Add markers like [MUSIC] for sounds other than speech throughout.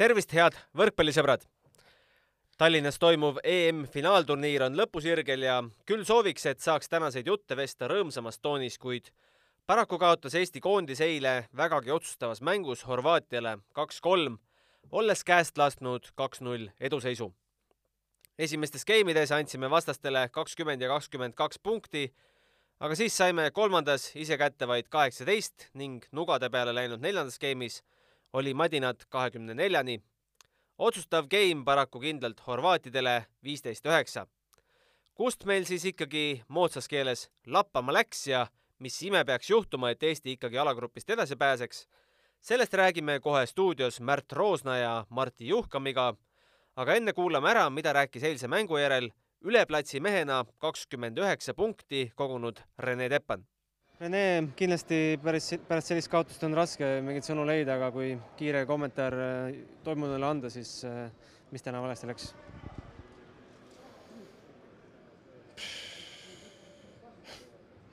tervist, head võrkpallisõbrad! Tallinnas toimuv EM-finaalturniir on lõpusirgel ja küll sooviks, et saaks tänaseid jutte vesta rõõmsamas toonis, kuid paraku kaotas Eesti koondis eile vägagi otsustavas mängus Horvaatiale kaks-kolm, olles käest lasknud kaks-null eduseisu. esimestes geimides andsime vastastele kakskümmend ja kakskümmend kaks punkti, aga siis saime kolmandas ise kätte vaid kaheksateist ning nugade peale läinud neljandas geimis oli madinad kahekümne neljani. otsustav game paraku kindlalt horvaatidele viisteist üheksa. kust meil siis ikkagi moodsas keeles lappama läks ja mis ime peaks juhtuma, et Eesti ikkagi alagrupist edasi pääseks? sellest räägime kohe stuudios Märt Roosna ja Martti Juhkamiga. aga enne kuulame ära, mida rääkis eilse mängu järel üle platsi mehena kakskümmend üheksa punkti kogunud Rene Teppan Rene, kindlasti päris, pärast sellist kaotust on raske mingeid sõnu leida, aga kui kiire kommentaar äh, toimunule anda, siis äh, mis täna valesti läks?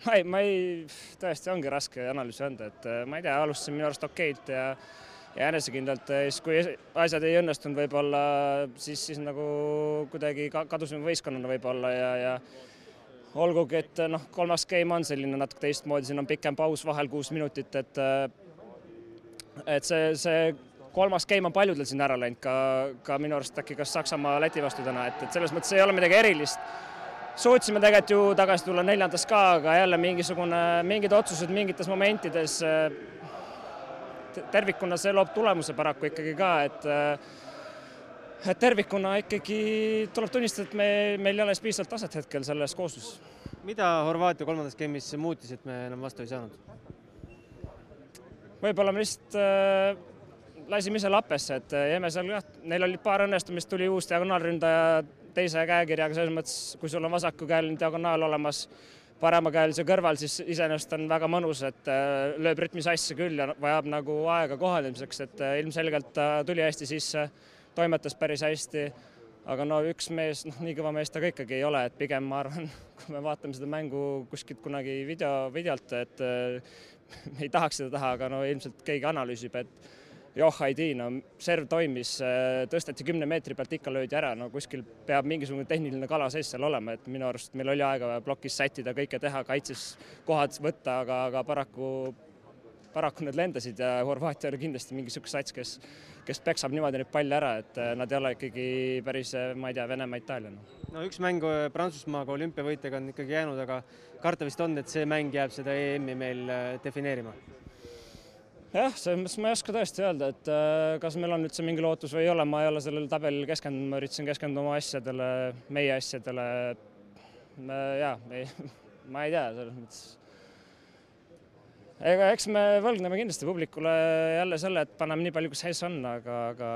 ma ei, ma ei, tõesti ongi raske analüüsi anda, et äh, ma ei tea, alustasin minu arust okeilt ja ja enesekindlalt, siis kui asjad ei õnnestunud võib-olla, siis, siis nagu kuidagi kadusime võistkonnana võib-olla ja, ja olgugi, et noh, kolmas game on selline natuke teistmoodi, siin on pikem paus vahel, kuus minutit, et et see, see kolmas game on paljudel siin ära läinud, ka, ka minu arust äkki kas Saksamaa, Läti vastu täna, et, et selles mõttes ei ole midagi erilist. suutsime tegelikult ju tagasi tulla neljandas ka, aga jälle mingisugune, mingid otsused mingites momentides. tervikuna see loob tulemuse paraku ikkagi ka, et et tervikuna ikkagi tuleb tunnistada, et me, meil ei ole piisavalt taset hetkel selles koosluses. mida Horvaatia kolmandas game'is muutis, et me enam vastu ei saanud? võib-olla me lihtsalt äh, lasime ise lappesse, et äh, jäime seal jah, neil oli paar õnnestumist, tuli uus diagonaalründaja teise käekirjaga, selles mõttes, kui sul on vasakukäeline diagonaal olemas, parema käelise kõrval, siis iseenesest on väga mõnus, et äh, lööb rütmi sassi küll ja vajab nagu aega kohanemiseks, et äh, ilmselgelt ta tuli hästi sisse toimetas päris hästi. aga no üks mees, noh, nii kõva mees ta ka ikkagi ei ole, et pigem ma arvan, [LAUGHS] kui me vaatame seda mängu kuskilt kunagi video, videolt, et me [LAUGHS] ei tahaks seda teha, aga no ilmselt keegi analüüsib, et joh, ei tea, no serv toimis, tõsteti kümne meetri pealt, ikka löödi ära, no kuskil peab mingisugune tehniline kala sees seal olema, et minu arust meil oli aega plokis sättida, kõike teha, kaitses kohad võtta, aga, aga paraku paraku need lendasid ja Horvaatia oli kindlasti mingi niisugune sats, kes, kes peksab niimoodi neid palle ära, et eh, nad ei ole ikkagi päris, eh, ma ei tea, Venemaa, Itaalia. no üks mäng eh, Prantsusmaaga olümpiavõitjaga on ikkagi jäänud, aga karta vist on, et see mäng jääb seda EM-i meil defineerima? jah, selles mõttes ma ei oska tõesti öelda, et kas meil on üldse mingi lootus või ei ole, ma ei ole sellele tabelile keskendunud, ma üritasin keskenduda oma asjadele, meie asjadele. ja ei, [LAUGHS] ma ei tea, selles mõttes ega eks me võlgneme kindlasti publikule jälle selle, et paneme nii palju, kui sees on, aga, aga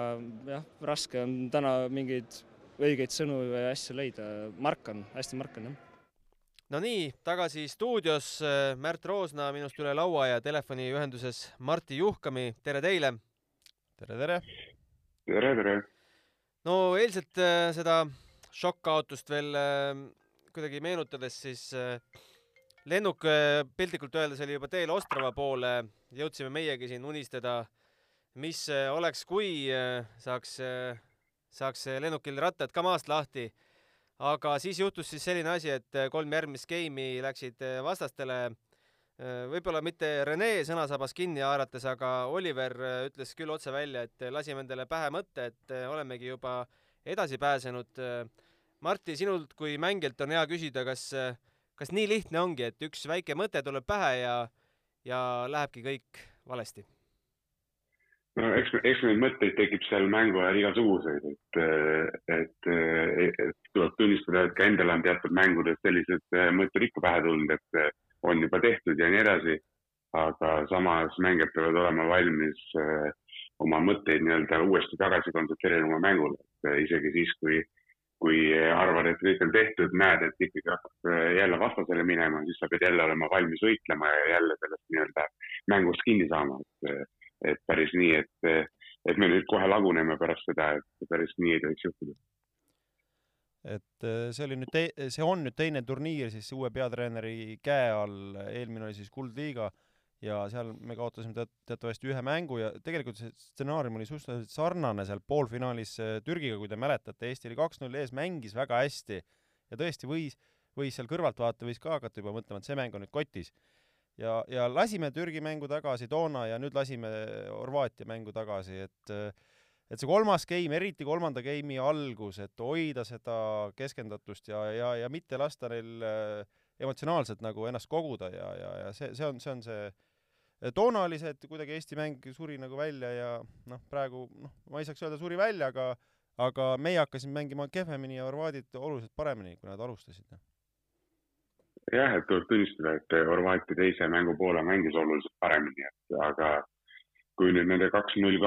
jah, raske on täna mingeid õigeid sõnu või asju leida. Markan, hästi Markan, jah. no nii, tagasi stuudios Märt Roosna minust üle laua ja telefoniühenduses Martti Juhkami, tere teile! tere, tere! tere, tere! no eilset äh, seda šokkkaotust veel äh, kuidagi meenutades, siis äh, lennuk piltlikult öeldes oli juba teel Ostrava poole, jõudsime meiegi siin unistada, mis oleks, kui saaks, saaks lennukil rattad ka maast lahti. aga siis juhtus siis selline asi, et kolm järgmist geimi läksid vastastele võib-olla mitte Rene sõnasabas kinni haarates, aga Oliver ütles küll otse välja, et lasime endale pähe mõtte, et olemegi juba edasi pääsenud. Martti, sinult kui mängijalt on hea küsida, kas kas nii lihtne ongi, et üks väike mõte tuleb pähe ja, ja lähebki kõik valesti? no eks, eks neid mõtteid tekib seal mängu ajal igasuguseid, et, et, et tuleb tunnistada, et ka endal on teatud mängudes sellised mõtted ikka pähe tulnud, et on juba tehtud ja nii edasi. aga samas mängijad peavad olema valmis oma mõtteid nii-öelda uuesti tagasi kontsentreerima mängule, et isegi siis, kui kui arvad, et kõik on tehtud, näed, et ikkagi hakkab äh, jälle vastasele minema, siis sa pead jälle olema valmis võitlema ja jälle sellest nii-öelda mängust kinni saama, et, et päris nii, et, et me nüüd kohe laguneme pärast seda, et päris nii ei tohiks juhtuda. et äh, see oli nüüd see on nüüd teine turniir siis uue peatreeneri käe all, eelmine oli siis Kuldliiga ja seal me kaotasime teat-, teatavasti ühe mängu ja tegelikult see stsenaarium oli suhteliselt sarnane seal poolfinaalis äh, Türgiga, kui te mäletate, Eesti oli kaks-null ees, mängis väga hästi ja tõesti võis, võis seal kõrvaltvaataja võis ka hakata juba mõtlema, et see mäng on nüüd kotis. ja, ja lasime Türgi mängu tagasi toona ja nüüd lasime Horvaatia mängu tagasi, et et see kolmas game, eriti kolmanda game'i algus, et hoida seda keskendatust ja, ja, ja mitte lasta neil äh, emotsionaalselt nagu ennast koguda ja, ja, ja see, see on, see on see toona oli see, et kuidagi Eesti mäng suri nagu välja ja noh, praegu noh, ma ei saaks öelda suri välja, aga aga meie hakkasime mängima kehvemini ja horvaadid oluliselt paremini, kui nad alustasid. jah, et tuleb tunnistada, et Horvaatia teise mängu poole mängis oluliselt paremini, et aga kui nüüd nende kaks-null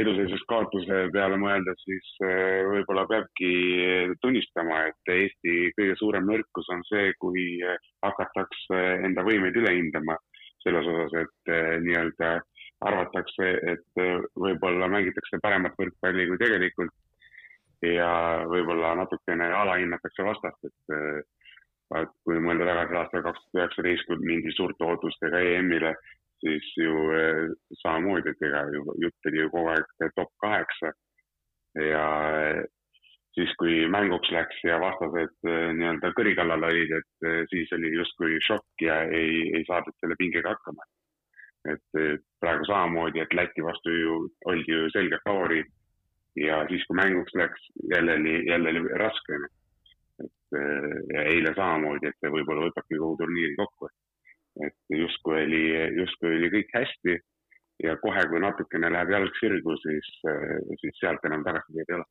eduseisust kaotuse peale mõelda, siis eh, võib-olla peabki tunnistama, et Eesti kõige suurem nõrkus on see, kui hakatakse enda võimeid üle hindama selles osas, et eh, nii-öelda arvatakse, et eh, võib-olla mängitakse paremat võrkpalli kui tegelikult ja võib-olla natukene alahinnatakse vastast, et et kui mõelda tagasi aastal kaks tuhat üheksateist, kui mindi suurte ootustega EM-ile, siis ju eh, samamoodi, et ega ju jutt oli ju kogu aeg top kaheksa. Ja eh, siis, kui mänguks läks ja vastased eh, nii-öelda kõri kallal olid, et siis oli justkui šokk ja ei, ei saadud selle pingega hakkama. et praegu samamoodi, et Läti vastu ju oldi ju selgelt favoriit ja siis, kui mänguks läks, jälle oli, jälle oli raske. et ja eile samamoodi, et see võib-olla võtabki kogu turniiri kokku et justkui oli, justkui oli kõik hästi ja kohe, kui natukene läheb jalg sirgu, siis, siis sealt enam tagasiteed ei ole.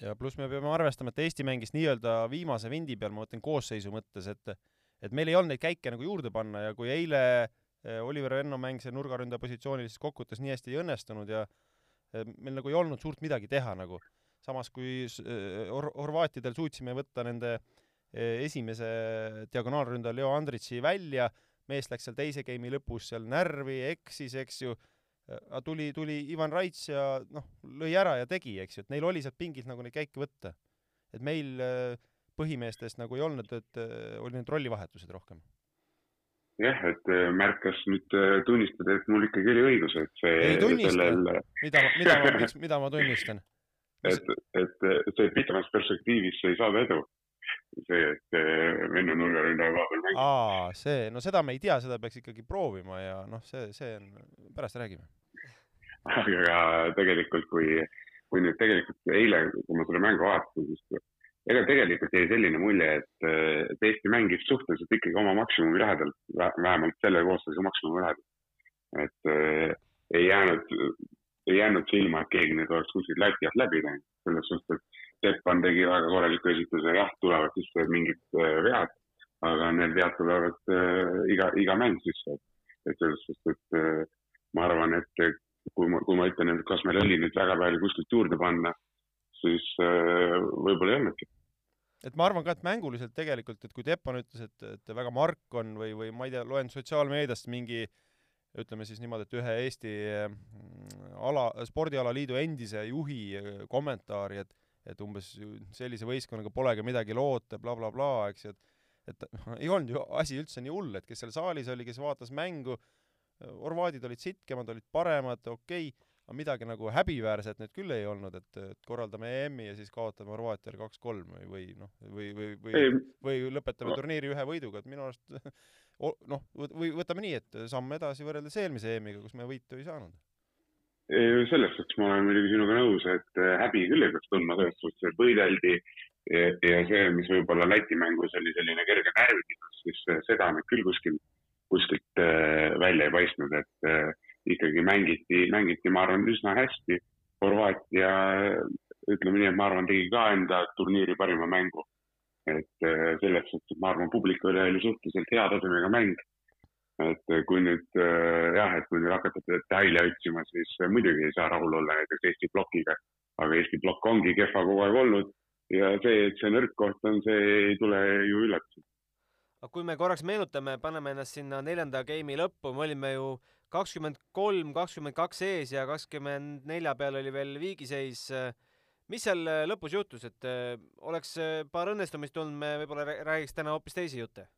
Ja pluss me peame arvestama, et Eesti mängis nii-öelda viimase vindi peal, ma mõtlen koosseisu mõttes, et et meil ei olnud neid käike nagu juurde panna ja kui eile eh, Oliver Venno mäng seal nurgaründaja positsioonil siis kokkuvõttes nii hästi ei õnnestunud ja eh, meil nagu ei olnud suurt midagi teha nagu. samas kui eh, Hor horvaatidel suutsime võtta nende esimese diagonaalründaja Leo Andritsi välja mees läks seal teise game'i lõpus seal närvi, eksis, eks ju, tuli, tuli Ivan Raits ja noh, lõi ära ja tegi, eks ju, et neil oli sealt pingilt nagu neid käike võtta. et meil äh, põhimeestest nagu ei olnud, et äh, oli need rollivahetused rohkem. jah, et äh, märkas nüüd tunnistada, et mul ikkagi oli õigus, et see ei tunnista sellel..., mida, mida ma, miks, mida ma tunnistan? et, et see pikemas perspektiivis ei saada edu see, et venna nurgaründaja koha peal mängib. aa, see, no seda me ei tea, seda peaks ikkagi proovima ja noh, see, see on, pärast räägime. Aga tegelikult, kui, kui nüüd tegelikult eile, kui ma seda mängu vaatasin, siis ega tegelikult jäi selline mulje, et, et Eesti mängis suhteliselt ikkagi oma maksimumi lähedal, vähemalt selle koosseisu maksimumi lähedal. et äh, ei jäänud, ei jäänud silma, et keegi nüüd oleks kuskilt lati alt läbi läinud, selles suhtes, et Stepan tegi väga korraliku esituse, jah, tulevad sisse mingid äh, vead, aga need vead tulevad äh, iga, iga mäng sisse. et selles suhtes, et äh, ma arvan, et kui ma, kui ma ütlen, et kas meil oli nüüd väga palju kuskilt juurde panna, siis võib-olla ei olnudki. Et ma arvan ka, et mänguliselt tegelikult, et kui Teppan ütles, et, et väga mark on või, või ma ei tea, loen sotsiaalmeediast mingi ütleme siis niimoodi, et ühe Eesti ala, spordialaliidu endise juhi kommentaari, et et umbes sellise võistkonnaga polegi midagi loota bla, bla, blablabla, eks ju, et et noh, ei olnud ju asi üldse nii hull, et kes seal saalis oli, kes vaatas mängu, horvaadid olid sitkemad, olid paremad, okei okay,, aga midagi nagu häbiväärset nüüd küll ei olnud, et, et korraldame EM-i ja siis kaotame Horvaatiale kaks-kolm või, või noh, või, või, või, või lõpetame turniiri ühe võiduga, et minu arust [LAUGHS] noh, või võtame nii, et samm edasi võrreldes eelmise EM-iga, kus me võitu ei saanud. Selles suhtes ma olen muidugi sinuga nõus, et äh, häbi küll ei peaks tundma selles suhtes, et võideldi ja, ja see, mis võib-olla Läti mängus oli selline kerge närvitus, siis äh, seda nüüd küll kuskil, kuskilt äh, välja ei paistnud, et äh, ikkagi mängiti, mängiti, ma arvan, üsna hästi. Horvaatia, ütleme nii, et ma arvan, tegi ka enda turniiri parima mängu. et selles suhtes, ma arvan, publikule oli suhteliselt hea tasemega mäng et kui nüüd jah, et kui nüüd hakata detaile otsima, siis muidugi ei saa rahul olla näiteks Eesti plokiga, aga Eesti plokk ongi kehva kogu aeg olnud ja see, et see nõrk koht on, see ei tule ju üllatusena. Aga kui me korraks meenutame, paneme ennast sinna neljanda game'i lõppu, me olime ju kakskümmend kolm, kakskümmend kaks ees ja kakskümmend nelja peal oli veel viigiseis. mis seal lõpus juhtus, et oleks paar õnnestumist olnud, me võib-olla räägiks täna hoopis teisi jutte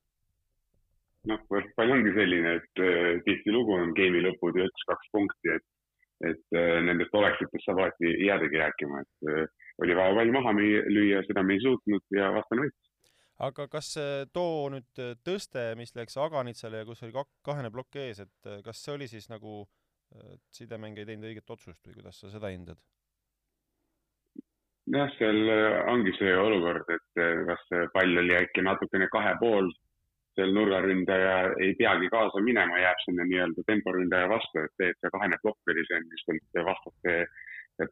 noh, võrkpall ongi selline, et äh, tihtilugu on geimi lõpud ja üks-kaks punkti, et, et äh, nendest oleksitest saab alati jäädagi rääkima, et äh, oli vaja pall maha lüüa, seda me ei suutnud ja vastane võitis. Aga kas too nüüd tõste, mis läks Aganitsale ja kus oli kahene plokk ees, et kas see oli siis nagu sidemäng ei teinud õiget otsust või kuidas sa seda hindad? jah, seal ongi see olukord, et kas pall oli äkki natukene kahe pool seal nurgaründaja ei peagi kaasa minema, jääb sinna nii-öelda temporündaja vastu, et see, et see kahene plokk oli see, mis vastaste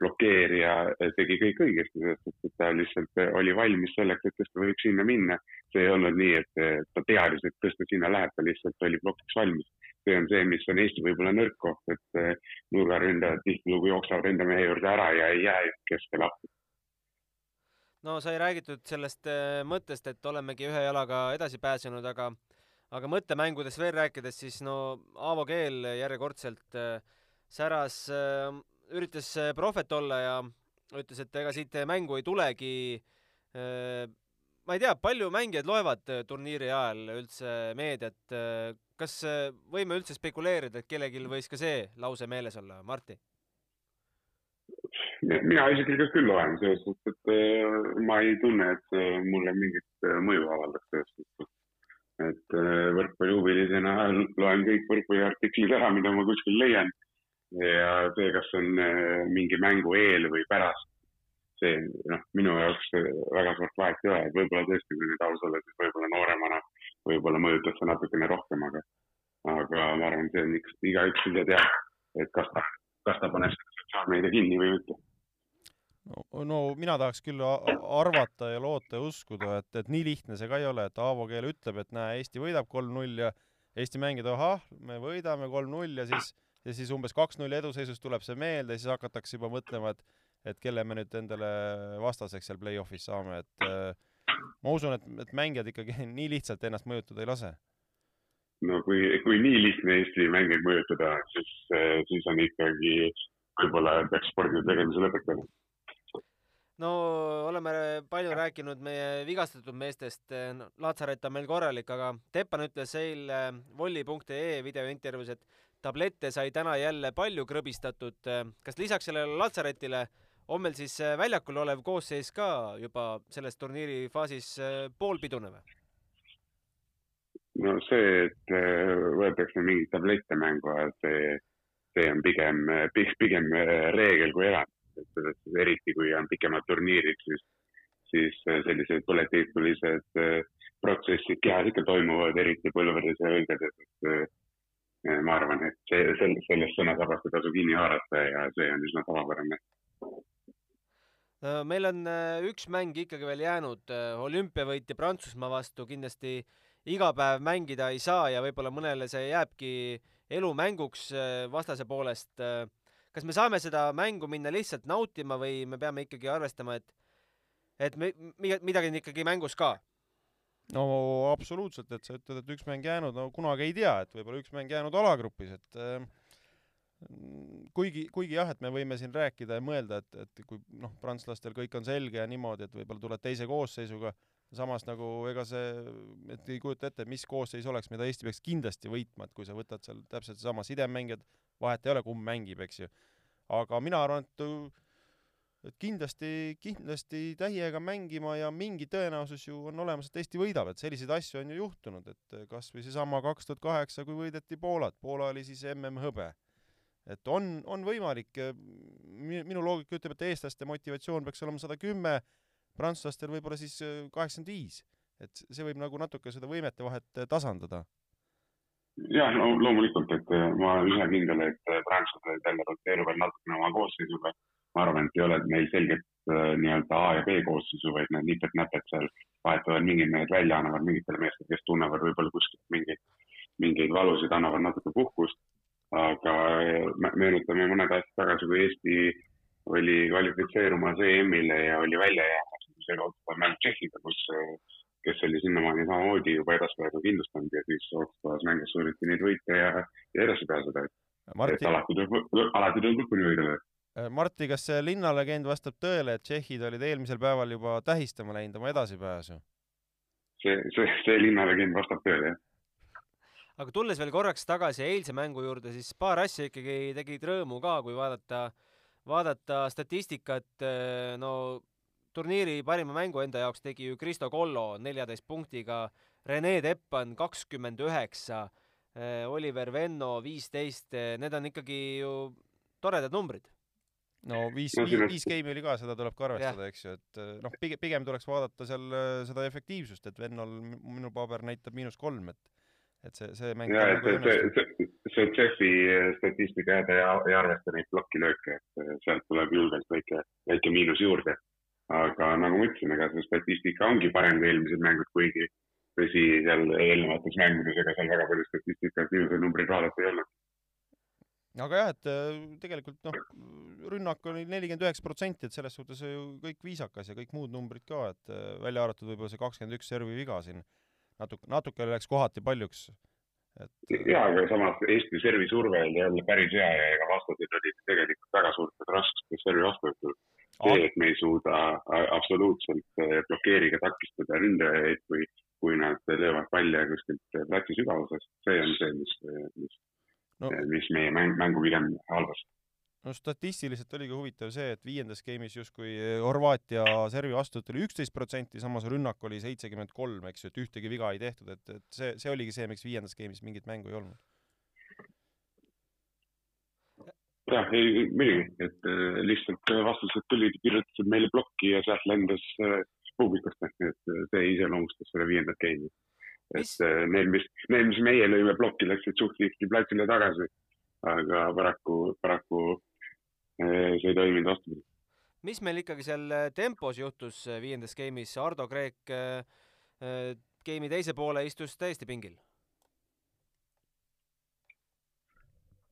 blokeerija tegi kõik õigesti, sest et ta lihtsalt oli valmis selleks, et tõsta võib sinna minna. see ei olnud nii, et ta teadis, et tõsta sinna läheb, ta lihtsalt oli plokiks valmis. see on see, mis on Eesti võib-olla nõrk koht, et nurgaründajad tihtilugu jooksevad enda mehe juurde ära ja ei jää keskele appi no sai räägitud sellest mõttest, et olemegi ühe jalaga edasi pääsenud, aga aga mõttemängudest veel rääkides, siis no Aavo Keel järjekordselt säras, üritas prohvet olla ja ütles, et ega siit mängu ei tulegi. ma ei tea, palju mängijad loevad turniiri ajal üldse meediat. kas võime üldse spekuleerida, et kellelgi võis ka see lause meeles olla, Martti? mina isiklikult küll loen, selles suhtes, et äh, ma ei tunne, et mulle mingit äh, mõju avaldaks selles suhtes. et äh, võrkpallihuvilisena loen kõik võrkpalliartiklid ära, mida ma kuskil leian. Ja see, kas on mingi mängu eel või pärast, see noh, minu jaoks väga suurt vahet ei ole, et võib-olla tõesti, kui nüüd aus olla, siis võib-olla nooremana võib-olla mõjutab see natukene rohkem, aga, aga ma arvan, see on üks, igaüks ise teab, et kas ta, kas ta paneb sotsiaalmeedia kinni või mitte. No, mina tahaks küll arvata ja loota ja uskuda, et, et nii lihtne see ka ei ole, et Aavo Keel ütleb, et näe, Eesti võidab kolm-null ja Eesti mängijad, ahah, me võidame kolm-null ja siis, ja siis umbes kaks-null eduseisus tuleb see meelde ja siis hakatakse juba mõtlema, et et kelle me nüüd endale vastaseks seal play-off'is saame, et äh, ma usun, et, et mängijad ikkagi [LAUGHS] nii lihtsalt ennast mõjutada ei lase. No kui, kui nii lihtne Eesti mängijaid mõjutada, siis, siis on ikkagi, võib-olla peaks spordi tegemise lõpetama. No oleme palju rääkinud meie vigastatud meestest no,, Laatsaret on meil korralik, aga Teppan ütles eile volli.ee videointervjuus, et tablette sai täna jälle palju krõbistatud. kas lisaks sellele Laatsaretile on meil siis väljakul olev koosseis ka juba selles turniiri faasis poolpidune või? no see, et äh, võetakse mingeid tablette mängu, see, see on pigem, pigem reegel kui erand et eriti kui on pikemad turniirid, siis, siis äh, sellised äh, protsessid kehas ikka toimuvad, eriti põlvedes ja õlgedes, et äh, ma arvan, et see, sellest sõnasabast ei tasu kinni haarata ja see on üsna tavapärane. Meil on üks mäng ikkagi veel jäänud, olümpiavõitja Prantsusmaa vastu. Kindlasti iga päev mängida ei saa ja võib-olla mõnele see jääbki elumänguks vastase poolest. Kas me saame seda mängu minna lihtsalt nautima või me peame ikkagi arvestama, et, et me, midagi on ikkagi mängus ka? No absoluutselt, et sa ütled, et üks mäng jäänud, no kunagi ei tea, et võib-olla üks mäng jäänud alagrupis, et äh, kuigi, kuigi jah, et me võime siin rääkida ja mõelda, et, et kui noh, prantslastel kõik on selge ja niimoodi, et võib-olla tuled teise koosseisuga, samas nagu ega see, et ei kujuta ette, mis koosseis oleks, mida Eesti peaks kindlasti võitma, et kui sa võtad seal täpselt seesama sidemängijad, vahet ei ole, kumb mängib, eks ju. aga mina arvan, et et kindlasti, kindlasti täiega mängima ja mingi tõenäosus ju on olemas, et Eesti võidab, et selliseid asju on ju juhtunud, et kas või seesama kaks tuhat kaheksa, kui võideti Poolat, Poola oli siis MM-hõbe. et on, on võimalik, minu loogika ütleb, et eestlaste motivatsioon peaks olema sada kümme, prantslastel võib-olla siis kaheksakümmend viis. et see võib nagu natuke seda võimete vahet tasandada jah, no loomulikult, et ma olen üsna kindel, et prantslased jälle roteeruvad natukene oma koosseisuga. Ma arvan, et ei ole neil selget äh, nii-öelda A ja B koosseisu, vaid nad nipet-näpet seal vahetavad mingid mehed välja, annavad mingitele meestele, kes tunnevad võib-olla kuskilt mingeid, mingeid valusid, annavad natuke puhkust. aga meenutame mõned aastad tagasi, kui Eesti oli kvalifitseerumas EM-ile ja oli välja jäämas, see kohutav mäng Tšehhiga, kus kes oli sinnamaani samamoodi juba edasipääsu kindlustanud ja siis otsustavas mängus suudeti neid võita ja, ja edasi pääseda, et alati tuleb, alati tuleb lõpuni võidelda. Äh, Marti, kas see linnalegend vastab tõele, et tšehhid olid eelmisel päeval juba tähistama läinud oma edasipääsu? see, see, see linnalegend vastab tõele, jah. Aga tulles veel korraks tagasi eilse mängu juurde, siis paar asja ikkagi tegid rõõmu ka, kui vaadata, vaadata statistikat, äh, no turniiri parima mängu enda jaoks tegi ju Kristo Kollo neljateist punktiga, Rene Teppan kakskümmend üheksa, äh, Oliver Venno viisteist, need on ikkagi ju toredad numbrid no viis viis, game'i oli ka, seda tuleb ka arvestada, eks ju, et noh, pigem, pigem tuleks vaadata seal seda efektiivsust, et Vennol minu paber näitab miinus kolm, et et see, see mäng ja, et nagu see, see, see Jeffi statistika jah, ta ei, arvesta neid plokilööke, et sealt tuleb julgelt väike, väike miinus juurde. aga nagu ma ütlesin, ega see statistika ongi parem kui eelmised mängud, kuigi tõsi, seal eelnevates mängudes, ega seal väga palju statistikat viimaseid numbreid vaadata ei olnud aga jah, et äh, tegelikult noh, rünnak oli nelikümmend üheksa protsenti, et selles suhtes ju kõik viisakas ja kõik muud numbrid ka, et äh, välja arvatud võib-olla see kakskümmend üks servi viga siin natuke, natuke läks kohati paljuks. et jaa, aga samas Eesti servisurve oli jälle päris hea ja ega vastased olid tegelikult väga suurtes raskustes servi vastu. see, et me ei suuda absoluutselt äh, blokeeriga takistada ründajaid, kui, kui nad löövad palle kuskilt platsi sügavusest, see on see, mis, mis no., mis meie mäng, mängu pigem halvas no statistiliselt oligi huvitav see, et viiendas game'is justkui Horvaatia servi vastuvõtt oli üksteist protsenti, samas rünnak oli seitsekümmend kolm, eks ju, et ühtegi viga ei tehtud, et, et see, see oligi see, miks viiendas game'is mingit mängu ei olnud. jah, ei muidugi, et äh, lihtsalt vastased tulid, kirjutasid meile plokki ja sealt lendas äh, publikust, et äh, see iseloomustas seda viiendat game'i. Et äh, need, mis, need, mis meie lõime plokki, läksid suht lihtsalt platsile tagasi aga paraku, paraku see ei toiminud vastupidi. mis meil ikkagi seal äh, tempos juhtus viiendas game'is, Ardo Kreek game'i teise poole istus täiesti pingil?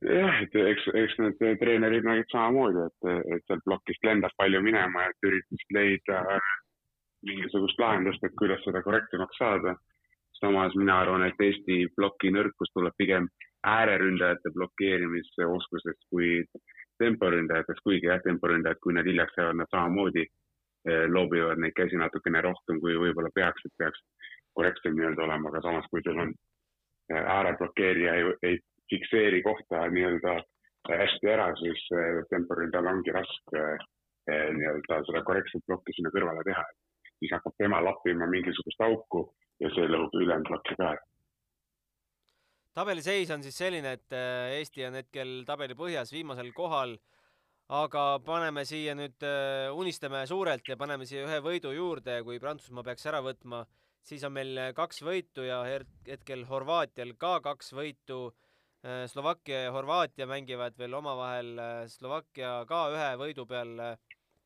jah, et eks, eks need treenerid nägid samamoodi, et, et sealt plokist lendas palju minema, et üritasid leida mingisugust lahendust, et kuidas seda korrektsemaks saada. Samas mina arvan, et Eesti ploki nõrkus tuleb pigem ääreründajate blokeerimise oskusest kui temporündajatest, kuigi jah, temporündajad, kui nad hiljaks jäävad, nad samamoodi eh, loobivad neid käsi natukene rohkem, kui võib-olla peaks, et peaks korrektsem nii-öelda olema, aga samas, kui sul on eh, ääreblokeerija ei, ei fikseeri kohta nii-öelda hästi ära, siis eh, temporündajal ongi raske nii-öelda seda korrektset plokki sinna kõrvale teha. siis hakkab tema lappima mingisugust auku ja see lõhub ülejäänud plokki ka ära tabeliseis on siis selline, et äh, Eesti on hetkel tabeli põhjas viimasel kohal, aga paneme siia nüüd, äh, unistame suurelt ja paneme siia ühe võidu juurde, kui Prantsusmaa peaks ära võtma, siis on meil kaks võitu ja hetkel Horvaatial ka kaks võitu. Äh, Slovakkia ja Horvaatia mängivad veel omavahel, Slovakkia ka ühe võidu peal.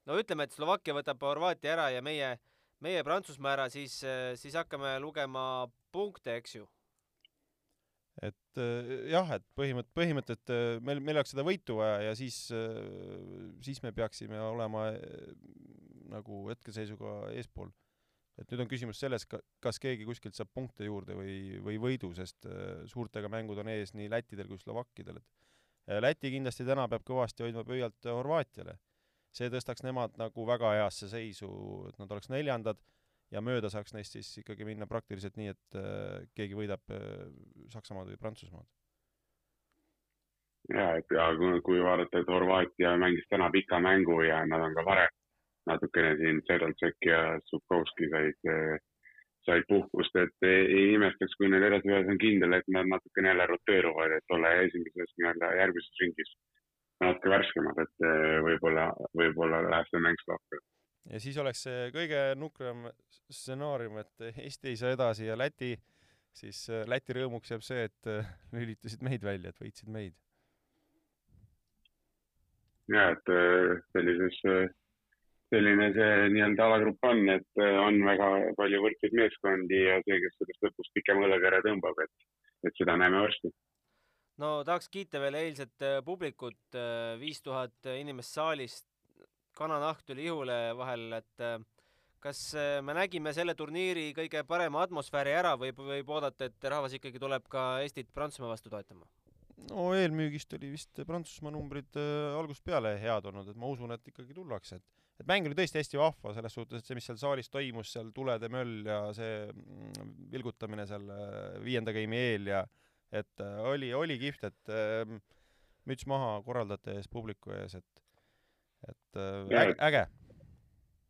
no ütleme, et Slovakkia võtab Horvaatia ära ja meie, meie Prantsusmaa ära, siis, siis hakkame lugema punkte, eks ju et äh, jah, et põhimõtt, põhimõtted, äh, meil, meil oleks seda võitu vaja ja siis, äh, siis me peaksime olema nagu hetkeseisuga eespool. et nüüd on küsimus selles, kas keegi kuskilt saab punkte juurde või, või võidu, sest suurtega mängud on ees nii lätidel kui slovakkidel, et Läti kindlasti täna peab kõvasti hoidma pöialt Horvaatiale. See tõstaks nemad nagu väga heasse seisu, et nad oleks neljandad ja mööda saaks neist siis ikkagi minna praktiliselt nii, et äh, keegi võidab äh, Saksamaad või Prantsusmaad. ja, et ja kui, kui vaadata, et Horvaatia mängis täna pika mängu ja nad on ka varem natukene siin Sedoltšek ja Subkovski said, äh, said puhkust, et ei, imestaks, kui neil edasi ühes on kindel, et nad natukene jälle roteeruvad, et olla esimeses nii-öelda järgmises ringis natuke värskemad, et võib-olla, võib-olla läheb see mäng lahti ja siis oleks see kõige nukram stsenaarium, et Eesti ei saa edasi ja Läti, siis äh, Läti rõõmuks jääb see, et äh, lülitasid meid välja, et võitsid meid. ja et sellises, selline see nii-öelda alagrupp on, et on väga palju võrdseid meeskondi ja see, kes sellest lõpus pikema õlekõre tõmbab, et, et seda näeme varsti no tahaks kiita veel eilset publikut, viis tuhat inimest saalist, kananahk tuli ihule vahel, et äh, kas äh, me nägime selle turniiri kõige parema atmosfääri ära või võib oodata, et rahvas ikkagi tuleb ka Eestit Prantsusmaa vastu toetama? no eelmüügist oli vist Prantsusmaa numbrid äh, algusest peale head olnud, et ma usun, et ikkagi tullakse, et et mäng oli tõesti hästi vahva selles suhtes, et see, mis seal saalis toimus, seal tulede möll ja see mm, vilgutamine seal äh, viienda game'i eel ja et äh, oli, oli kihvt, et äh, müts maha korraldajate ees, publiku ees, et, et äh, äge, äge.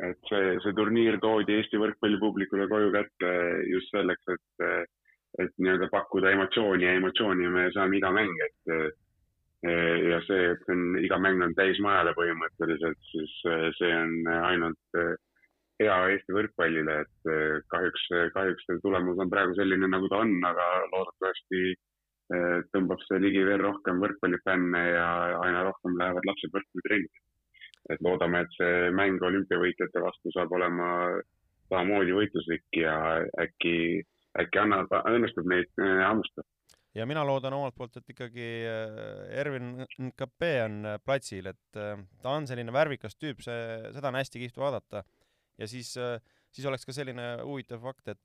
et see, see turniir toodi Eesti võrkpallipublikule koju kätte just selleks, et, et nii-öelda pakkuda emotsiooni ja emotsiooni me saame iga mäng, et ja see, et see on, iga mäng on täismajale põhimõtteliselt, siis see on ainult hea Eesti võrkpallile, et kahjuks, kahjuks see tulemus on praegu selline, nagu ta on, aga loodetavasti eh, tõmbab see ligi veel rohkem võrkpallifänne ja aina rohkem lähevad lapsed võrkpallitrenni et loodame, et see mäng olümpiavõitjate vastu saab olema samamoodi võitluslik ja äkki, äkki annab, õnnestub neid äh, hammustada. ja mina loodan omalt poolt, et ikkagi äh, Ervin NKP on platsil, et ta on selline värvikas tüüp, see, seda on hästi kihvt vaadata. ja siis, siis oleks ka selline huvitav fakt, et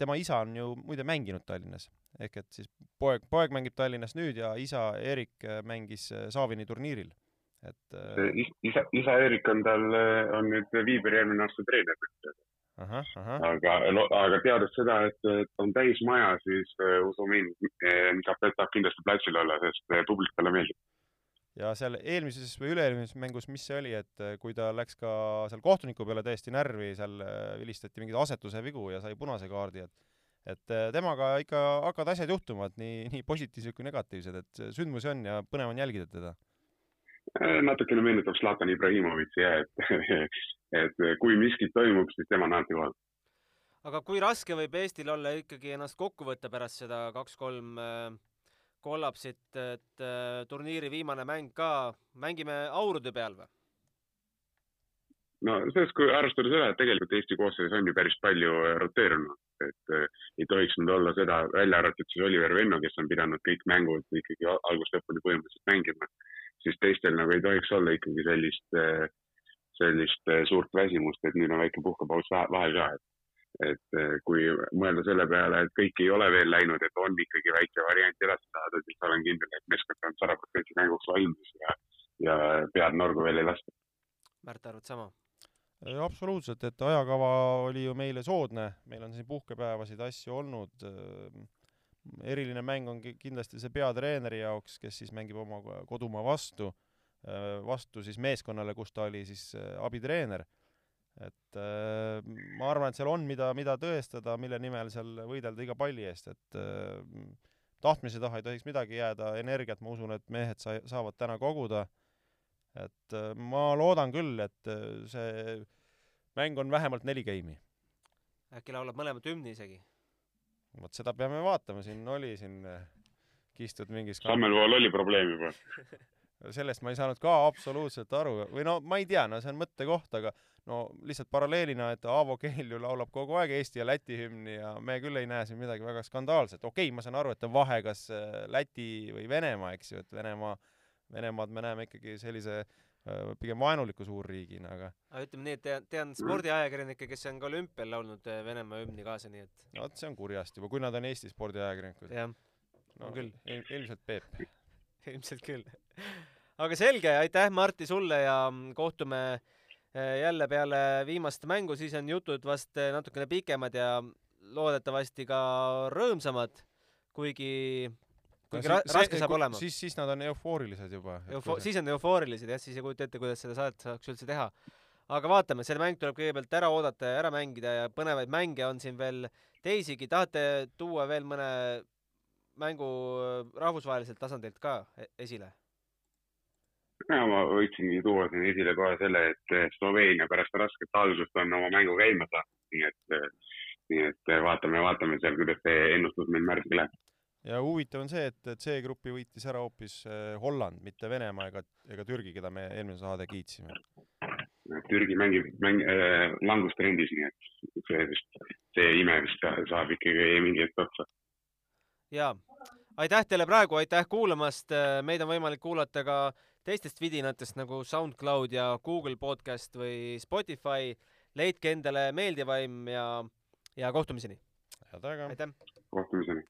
tema isa on ju muide mänginud Tallinnas, ehk et siis poeg, poeg mängib Tallinnas nüüd ja isa Erik mängis Saavini turniiril et äh, isa, isa Eerik on tal, on nüüd Viiberi järgmine aasta treener. aga, aga teades seda, et on täismaja, siis usu mind, Mikapet tahab kindlasti platsil olla, sest publik talle meeldib. Ja seal eelmises või üle-eelmises mängus, mis see oli, et kui ta läks ka seal kohtuniku peale täiesti närvi, seal vilistati mingeid asetuse vigu ja sai punase kaardi, et et temaga ikka hakkavad asjad juhtuma, et nii, nii positiivsed kui negatiivsed, et sündmusi on ja põnev on jälgida teda Äh, natukene meenutab Zlatan Ibrahimovitši jah, et, [LAUGHS] et kui miskit toimub, siis tema on alati kohal. aga kui raske võib Eestil olla ikkagi ennast kokku võtta pärast seda kaks-kolm äh, kollapsit, et äh, turniiri viimane mäng ka, mängime aurude peal või? no sellest, kui arvestada seda, et tegelikult Eesti koosseisus on ju päris palju roteerunud, et ei tohiks nüüd olla seda, välja arvatud siis Oliver Venno, kes on pidanud kõik mängud ikkagi algusest lõpuni põhimõtteliselt mängima siis teistel nagu ei tohiks olla ikkagi sellist, sellist suurt väsimust, et nüüd on väike puhkepaus vahel ka, et et kui mõelda selle peale, et kõik ei ole veel läinud, et on ikkagi väike variant edasi saada, siis olen kindel, et meeskond on sada protsenti mänguks valmis ja, ja pead norgu veel ei lasta. Märt, arvad sama? absoluutselt, et ajakava oli ju meile soodne, meil on siin puhkepäevasid, asju olnud eriline mäng on kindlasti see peatreeneri jaoks, kes siis mängib oma kodumaa vastu, vastu siis meeskonnale, kus ta oli siis abitreener. Et äh, ma arvan, et seal on, mida, mida tõestada, mille nimel seal võidelda iga palli eest, et tahtmise taha ei tohiks midagi jääda, energiat ma usun, et mehed sa-, saavad täna koguda, et ma loodan küll, et see mäng on vähemalt neli geimi. äkki laulab mõlemat hümni isegi? vot seda peame vaatama, siin oli siin äh, kistud mingis Sammelvool oli probleem juba [LAUGHS] sellest ma ei saanud ka absoluutselt aru või no ma ei tea, no see on mõttekoht, aga no lihtsalt paralleelina, et Aavo Keel ju laulab kogu aeg Eesti ja Läti hümni ja me küll ei näe siin midagi väga skandaalset. okei okay,, ma saan aru, et on vahe, kas äh, Läti või Venemaa, eks ju, et Venemaa, Venemaad me näeme ikkagi sellise äh, pigem vaenuliku suurriigina, aga aga ütleme nii, et tean, tean spordiajakirjanikke, kes on ka olümpial laulnud äh, Venemaa hümni kaasa, nii et no vot, see on kurjast juba, kui nad on Eesti spordiajakirjanikud. jah, no küll il, ilmselt Peep [LAUGHS] ilmselt küll. aga selge, aitäh, Martti, sulle ja mm, kohtume äh, jälle peale viimast mängu, siis on jutud vast natukene pikemad ja loodetavasti ka rõõmsamad, kuigi kuigi ra raske saab olema. siis, siis nad on eufoorilised juba. Eufo-, siis on eufoorilised jah, siis ei kujuta ette, kuidas seda saadet saaks üldse teha. aga vaatame, see mäng tuleb kõigepealt ära oodata ja ära mängida ja põnevaid mänge on siin veel teisigi. tahate tuua veel mõne mängu rahvusvaheliselt tasandilt ka e-, esile? Ja ma võiksingi tuua siin esile kohe selle, et Sloveenia pärast rasket algust on oma mängu käima saanud, nii et, nii et vaatame, vaatame seal, kuidas see ennustus meil märgiga läheb ja huvitav on see, et C-grupi võitis ära hoopis äh, Holland, mitte Venemaa ega, ega Türgi, keda me eelmine saade kiitsime. Türgi mängib mäng, äh, langustrendis, nii et see vist, see ime vist saab ikkagi mingi hetk otsa. jaa, aitäh teile praegu, aitäh kuulamast, meid on võimalik kuulata ka teistest vidinatest nagu SoundCloud ja Google podcast või Spotify. leidke endale meeldivaim ja, ja kohtumiseni. head aega! aitäh! kohtumiseni!